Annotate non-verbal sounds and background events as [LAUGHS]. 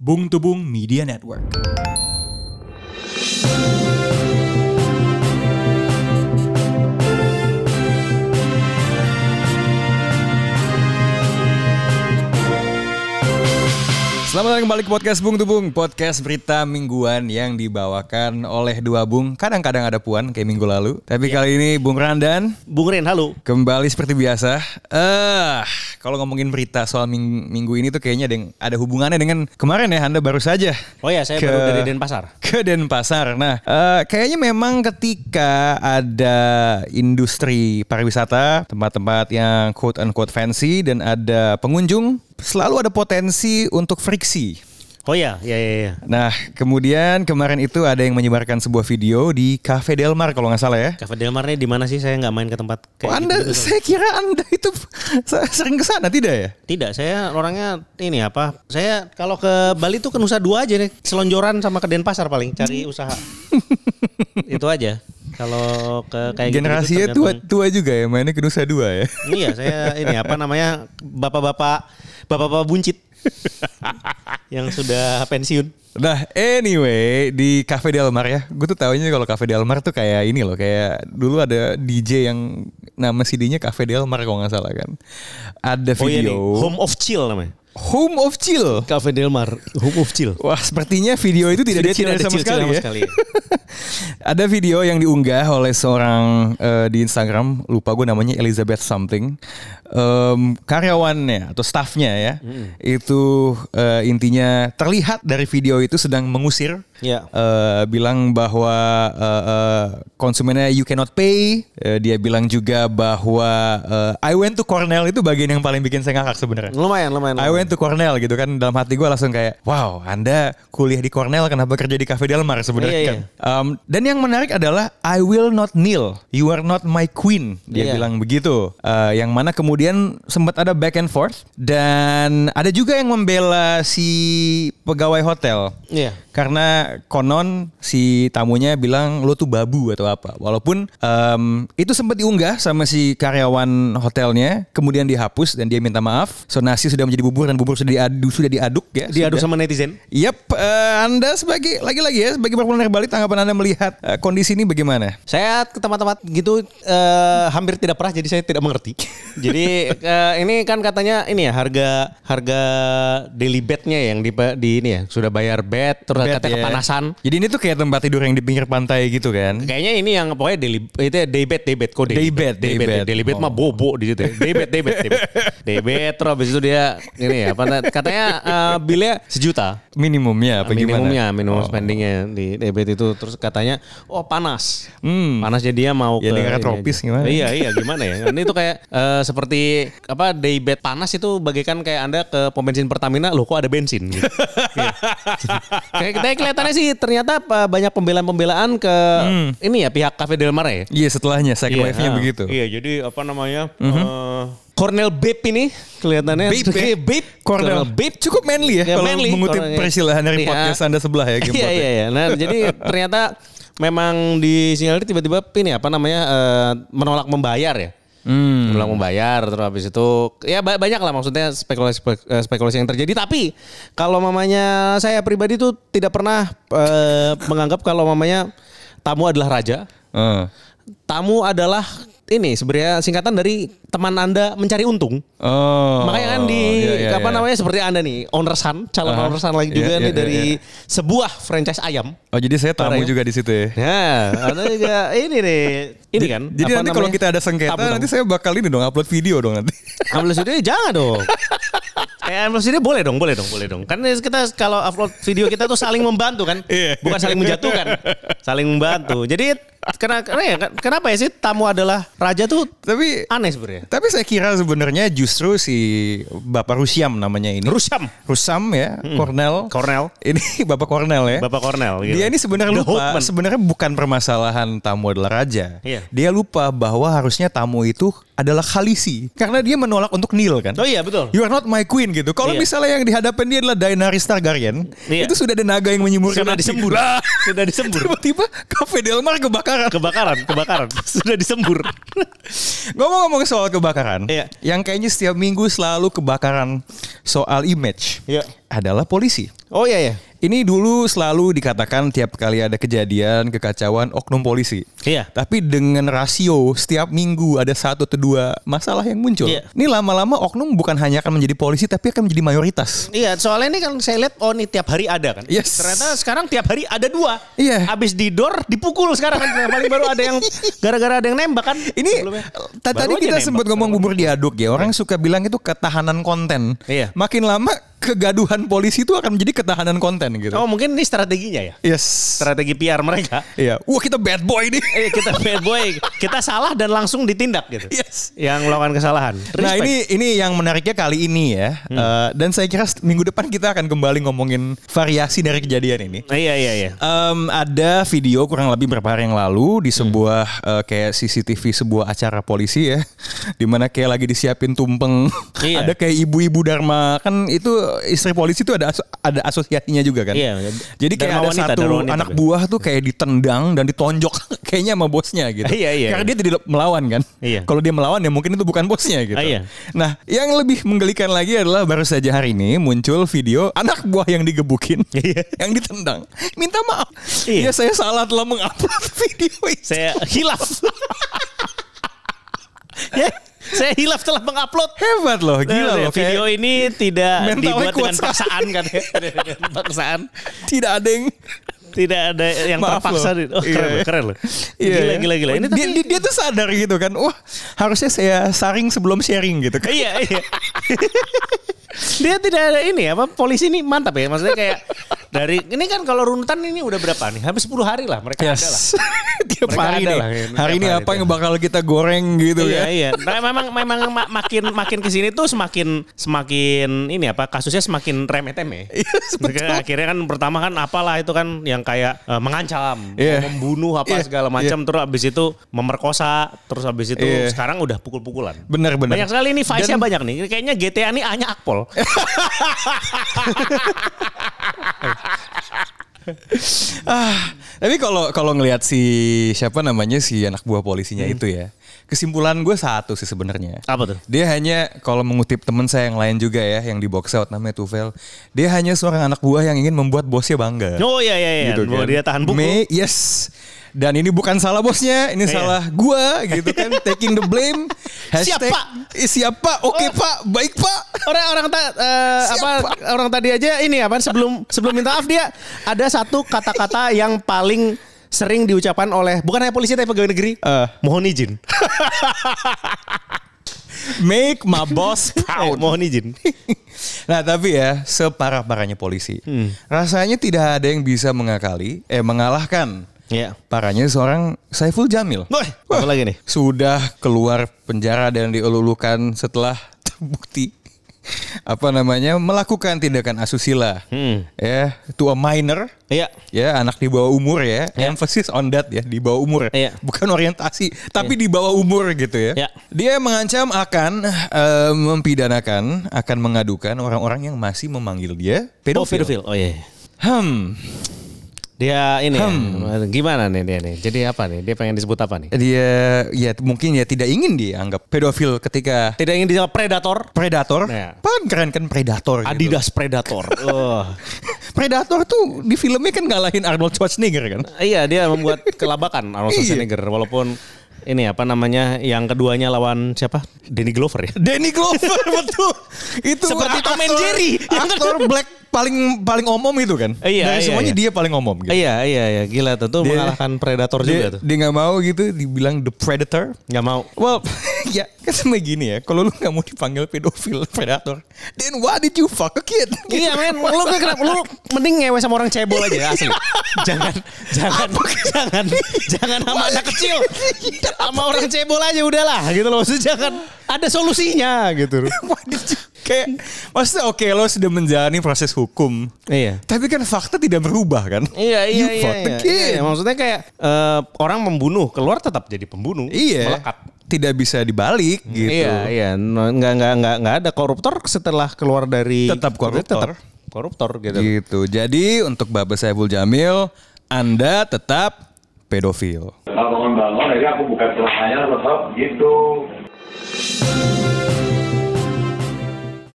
Bung Tubung Media Network. Selamat datang kembali ke podcast Bung Tubung, podcast berita mingguan yang dibawakan oleh dua Bung. Kadang-kadang ada Puan kayak minggu lalu, tapi kali ini Bung Randan Bung Ren, halo. kembali seperti biasa. Eh, kalau ngomongin berita soal ming- minggu ini tuh kayaknya ada, yang- ada hubungannya dengan kemarin ya Anda baru saja Oh ya, saya Ke- baru dari Denpasar. ke Denpasar. Nah, eh, kayaknya memang ketika ada industri pariwisata, tempat-tempat yang quote unquote fancy dan ada pengunjung, selalu ada potensi untuk friksi. Oh ya, ya ya ya. Nah, kemudian kemarin itu ada yang menyebarkan sebuah video di Cafe Del Mar kalau nggak salah ya. Cafe Del Mar-nya di mana sih? Saya nggak main ke tempat Oh, kayak anda, gitu, saya kira Anda itu [LAUGHS] sering ke sana tidak ya? Tidak, saya orangnya ini apa? Saya kalau ke Bali tuh ke Nusa Dua aja nih, selonjoran sama ke Denpasar paling cari usaha. [LAUGHS] Itu aja. Kalau ke kayak Generasinya tua, tergantung- tua juga ya, mainnya ke Nusa Dua ya. Iya, saya ini apa namanya? Bapak-bapak bapak-bapak buncit [LAUGHS] yang sudah pensiun. Nah, anyway, di Cafe Del Mar ya. Gue tuh taunya kalau Cafe Del Mar tuh kayak ini loh, kayak dulu ada DJ yang nama CD-nya Cafe Del Mar kalau nggak salah kan. Ada Oh iya nih, video Home of Chill namanya. Home of Chill. Cafe Del Mar, Home of Chill. Wah, sepertinya video itu tidak ada chill sama sekali ya. [LAUGHS] Ada video yang diunggah oleh seorang eh, di Instagram, lupa gue namanya Elizabeth something, Em, karyawannya atau staffnya ya, itu eh, intinya terlihat dari video itu sedang mengusir, Ya. Eh, bilang bahwa eh, eh, konsumennya you cannot pay, Eh, dia bilang juga bahwa eh, I went to Cornell itu bagian yang paling bikin saya ngakak sebenarnya. Lumayan, lumayan. I went to Cornell gitu kan dalam hati gue langsung kayak wow anda kuliah di Cornell kenapa kerja di Cafe Del Mar sebenarnya Iya, kan Um, dan yang menarik adalah I will not kneel you are not my queen dia Iya. bilang begitu Uh, yang mana kemudian sempat ada back and forth dan ada juga yang membela si pegawai hotel Iya. karena konon si tamunya bilang lo tuh babu atau apa. Walaupun em, itu sempat diunggah sama si karyawan hotelnya, kemudian dihapus dan dia minta maaf. So nasi sudah menjadi bubur dan bubur sudah diaduk sudah diaduk ya. Diaduk sudah. sama netizen. Yap, eh, Anda sebagai lagi-lagi ya sebagai perempuan dari Bali tanggapan Anda melihat eh, kondisi ini bagaimana? Saya ke tempat-tempat gitu eh, hampir tidak pernah jadi saya tidak mengerti. [LAUGHS] jadi eh, ini kan katanya ini ya harga harga daily bednya yang di, di ini ya sudah bayar bed terus Bed, katanya ya. Kepanasan. Jadi ini tuh kayak tempat tidur yang di pinggir pantai gitu kan? Kayaknya ini yang pokoknya daily itu ya day bed day bed kok Day bed, day bed. daily bed mah Oh. bobo di situ. ya. Day bed day bed day bed. [LAUGHS] Day bed terus habis itu dia ini ya apa katanya eh, bilnya sejuta. Minimumnya apa gimana? minimumnya minimum Oh. spendingnya di debit itu terus katanya oh panas Hmm. panasnya dia mau Ya, ke negara tropis aja. gimana? iya iya gimana ya ini tuh kayak eh, seperti apa daybed panas itu bagaikan kayak anda ke pom bensin Pertamina loh kok ada bensin gitu. [LAUGHS] Iya. kayak kita kelihatannya sih ternyata apa, banyak pembelaan-pembelaan ke ini ya pihak Cafe Del Mar ya Iya setelahnya second Iya, wave-nya ah. begitu. Iya, jadi apa namanya? eh, Cornell Babe ini kelihatannya Babe, ya? Cornell Babe Cukup manly ya, Ya, kalau manly. mengutip Cornell. peristilahan dari Iya. podcast Anda sebelah ya. Game [LAUGHS] Iya ya. iya iya. Nah jadi ternyata memang di sinyalir tiba-tiba ini apa namanya eh, menolak membayar ya. Hmm. Menolak membayar terus habis itu ya ba- banyak lah maksudnya spekulasi eh, spekulasi yang terjadi. Tapi kalau mamanya saya pribadi tuh tidak pernah eh, menganggap kalau mamanya tamu adalah raja. Eh. Tamu adalah ini sebenarnya singkatan dari teman anda mencari untung. Oh. Makanya kan di iya, iya, apa iya. namanya seperti anda nih owner calon owner son lagi juga Iya, nih iya, dari iya. sebuah franchise ayam. Oh jadi saya tamu ya. juga di situ ya. Ya, ada juga ini nih. Ini kan. Jadi nanti kalau kita ada sengketa Tamu dong. nanti saya bakal ini dong upload video dong nanti. [LAUGHS] Ambil studio jangan dong. Kayak ambil studio boleh dong, boleh dong, boleh dong. Kan kita kalau upload video kita tuh saling membantu kan, Iya. bukan saling menjatuhkan, [LAUGHS] saling membantu. Jadi kenapa, kenapa ya sih tamu adalah raja tuh Tapi aneh sebenarnya. tapi saya kira sebenarnya justru si Bapak Rusiam namanya ini. Rusam, Rusam ya, Cornell. Cornell, Ini [LAUGHS] Bapak Cornell ya. Bapak Cornell. gitu. Dia ini sebenarnya lupa, sebenarnya bukan permasalahan tamu adalah raja. Iya. Dia lupa bahwa harusnya tamu itu adalah khalisi. Karena dia menolak untuk kneel kan. Oh iya betul. You are not my queen gitu. Kalau Iya. misalnya yang dihadapin dia adalah Daenerys Targaryen, Iya. itu sudah ada naga yang menyemburkan Sudah disembur. Sudah disembur. [LAUGHS] Tiba-tiba Cafe Del Mar kebakar kebakaran. Kebakaran, kebakaran. [LAUGHS] Sudah disembur. Ngomong-ngomong soal kebakaran, Iya. yang kayaknya setiap minggu selalu kebakaran soal image Iya. adalah polisi. Oh iya ya. Ini dulu selalu dikatakan tiap kali ada kejadian kekacauan oknum polisi. Iya. Tapi dengan rasio setiap minggu ada satu atau dua masalah yang muncul. Iya. Ini lama-lama oknum bukan hanya akan menjadi polisi tapi akan menjadi mayoritas. Iya, soalnya ini kan saya lihat oh ini tiap hari ada kan. Yes. Ternyata sekarang tiap hari ada dua. Iya. Habis didor dipukul sekarang kan. Paling baru ada yang gara-gara ada yang nembak kan. Ini Baru tadi kita sempat ngomong bubur diaduk ya. Orang suka bilang itu ketahanan konten. Iya. Makin lama kegaduhan polisi itu akan menjadi ketahanan konten gitu. Oh mungkin ini strateginya ya. Yes. Strategi PR mereka. Iya. Wah kita bad boy nih. Eh kita bad boy, kita salah dan langsung ditindak gitu. Yes. Yang melakukan kesalahan. Nah Respect. ini ini yang menariknya kali ini ya. Eh, dan saya kira minggu depan kita akan kembali ngomongin variasi dari kejadian ini. Eh, Iya iya iya. Em, ada video kurang lebih beberapa hari yang lalu di sebuah eh, kayak CCTV sebuah acara polisi ya, [LAUGHS] di mana kayak lagi disiapin tumpeng, Iya. ada kayak ibu-ibu Dharma kan itu istri polisi itu ada aso- ada asosiasinya juga kan. Iya. Jadi kayak ada wanita, satu wanita. anak buah tuh kayak ditendang dan ditonjok [LAUGHS] kayaknya sama bosnya gitu. Iya, iya, Karena iya. dia tidak melawan kan. Iya. Kalau dia melawan ya mungkin itu bukan bosnya gitu. Iya. Nah, yang lebih menggelikan lagi adalah baru saja hari ini muncul video anak buah yang digebukin, [LAUGHS] Iya. yang ditendang. Minta maaf. Iya. Ya saya salah telah mengupload [LAUGHS] video itu. Saya hilaf. ya, saya hilaf telah mengupload. Hebat loh, gila Nah, loh. Video Kayak ini tidak dibuat dengan sekali. paksaan kan ya. [LAUGHS] Paksaan. tidak ada yang Tidak ada yang Maaf terpaksa. loh. Oh, keren Iya. loh, keren loh. Iya, gila, ya. gila, gila. Ini dia, tapi dia, dia tuh sadar gitu kan. Wah, harusnya saya saring sebelum sharing gitu kan. iya, iya. [LAUGHS] dia tidak ada ini apa polisi ini mantap ya maksudnya kayak dari ini kan kalau runutan ini udah berapa nih hampir 10 hari lah mereka ada lah Yes. [LAUGHS] Tiap Mereka hari ada nih. lah, ya. Hari ini apa itu. yang bakal kita goreng gitu iya ya. iya nah, memang memang ma- makin makin ke sini tuh semakin semakin ini apa kasusnya semakin remeh temeh [LAUGHS] Iya, akhirnya kan pertama kan apalah itu kan yang kayak eh, mengancam Iya. mau membunuh apa Iya, segala macam terus habis itu memerkosa terus habis itu Iya. sekarang udah pukul-pukulan Bener bener. banyak sekali ini vice-nya banyak nih kayaknya GTA ini hanya akpol [LAUGHS] [LAUGHS] Ah, tapi kalau kalau ngelihat si siapa namanya si anak buah polisinya Hmm. itu ya, kesimpulan gue satu sih sebenarnya. apa tuh Dia hanya kalau mengutip teman saya yang lain juga ya, yang di box out namanya Tufel, dia hanya seorang anak buah yang ingin membuat bosnya bangga. Oh iya iya iya. Gitu Bahwa kan. dia tahan pukul. May, yes. Dan ini bukan salah bosnya, ini Iya. salah gua gitu kan, [LAUGHS] taking the blame. Hashtag, Siapa? "Eh, siapa? Oke pak, baik pak. Orang-orang tak eh, apa Siapa? orang tadi aja ini apa sebelum sebelum minta maaf dia ada satu kata-kata yang paling sering diucapkan oleh bukan hanya polisi tapi pegawai negeri. Eh. mohon izin. [LAUGHS] Make my boss [LAUGHS] Eh, proud. mohon izin. Nah tapi ya separah-parahnya polisi, rasanya tidak ada yang bisa mengakali, eh mengalahkan Iya. parahnya seorang Saiful Jamil. Wah, apa lagi nih? Sudah keluar penjara dan dielulukan setelah terbukti apa namanya melakukan tindakan asusila, Hmm. ya to a minor, Iya. ya anak di bawah umur ya, emphasis on that ya di bawah umur, Iya. bukan orientasi, tapi di bawah umur gitu ya. Iya. Dia mengancam akan eh, mempidanakan, akan mengadukan orang-orang yang masih memanggil dia Oh, pedofil. pedofil. Oh iya. Hmm, Dia ini ya, Hmm. gimana nih dia nih? Jadi apa nih? Dia pengen disebut apa nih? dia ya mungkin ya tidak ingin dianggap pedofil ketika Tidak ingin dijawab predator. predator. Nah. Pan keren kan predator gitu. Adidas predator. [LAUGHS] Oh. Predator tuh di filmnya kan ngalahin Arnold Schwarzenegger kan. Iya dia membuat kelabakan Arnold Iya. Schwarzenegger walaupun ini apa namanya yang keduanya lawan siapa Danny Glover ya. Danny Glover [LAUGHS] betul. Itu Seperti Tom and Jerry. Aktor black paling paling omom itu kan. Iya, Dari iya, semuanya iya. dia paling omom gitu. Iya iya iya gila tuh tuh Dia- mengalahkan predator juga Dia tuh. dia nggak mau gitu dibilang the predator. Nggak mau. Well, [LAUGHS] ya kan sama gini ya. Kalau lu nggak mau dipanggil pedofil, predator, then why did you fuck a kid? [LAUGHS] Iya men, lu kenapa lu mending ngewe sama orang cebol aja asli. jangan jangan jangan jangan sama anak kecil. Sama orang cebol aja udahlah gitu loh. Maksudnya jangan ada solusinya gitu. [LAUGHS] Why did you- Kayak maksudnya oke lo sudah menjalani proses hukum. Iya. Tapi kan fakta tidak berubah kan? Iya iya You iya, iya, kid. iya. Maksudnya kayak eh, orang membunuh keluar tetap jadi pembunuh. Iya. Melekat. Tidak bisa dibalik gitu. Iya iya. No, nggak nggak nggak nggak ada koruptor setelah keluar dari Tetap koruptor. Tetap koruptor gitu. Gitu. Jadi untuk Bapak Saiful Jamil, Anda tetap pedofil. Kalau bangun-bangun aja aku buka celananya tetap gitu.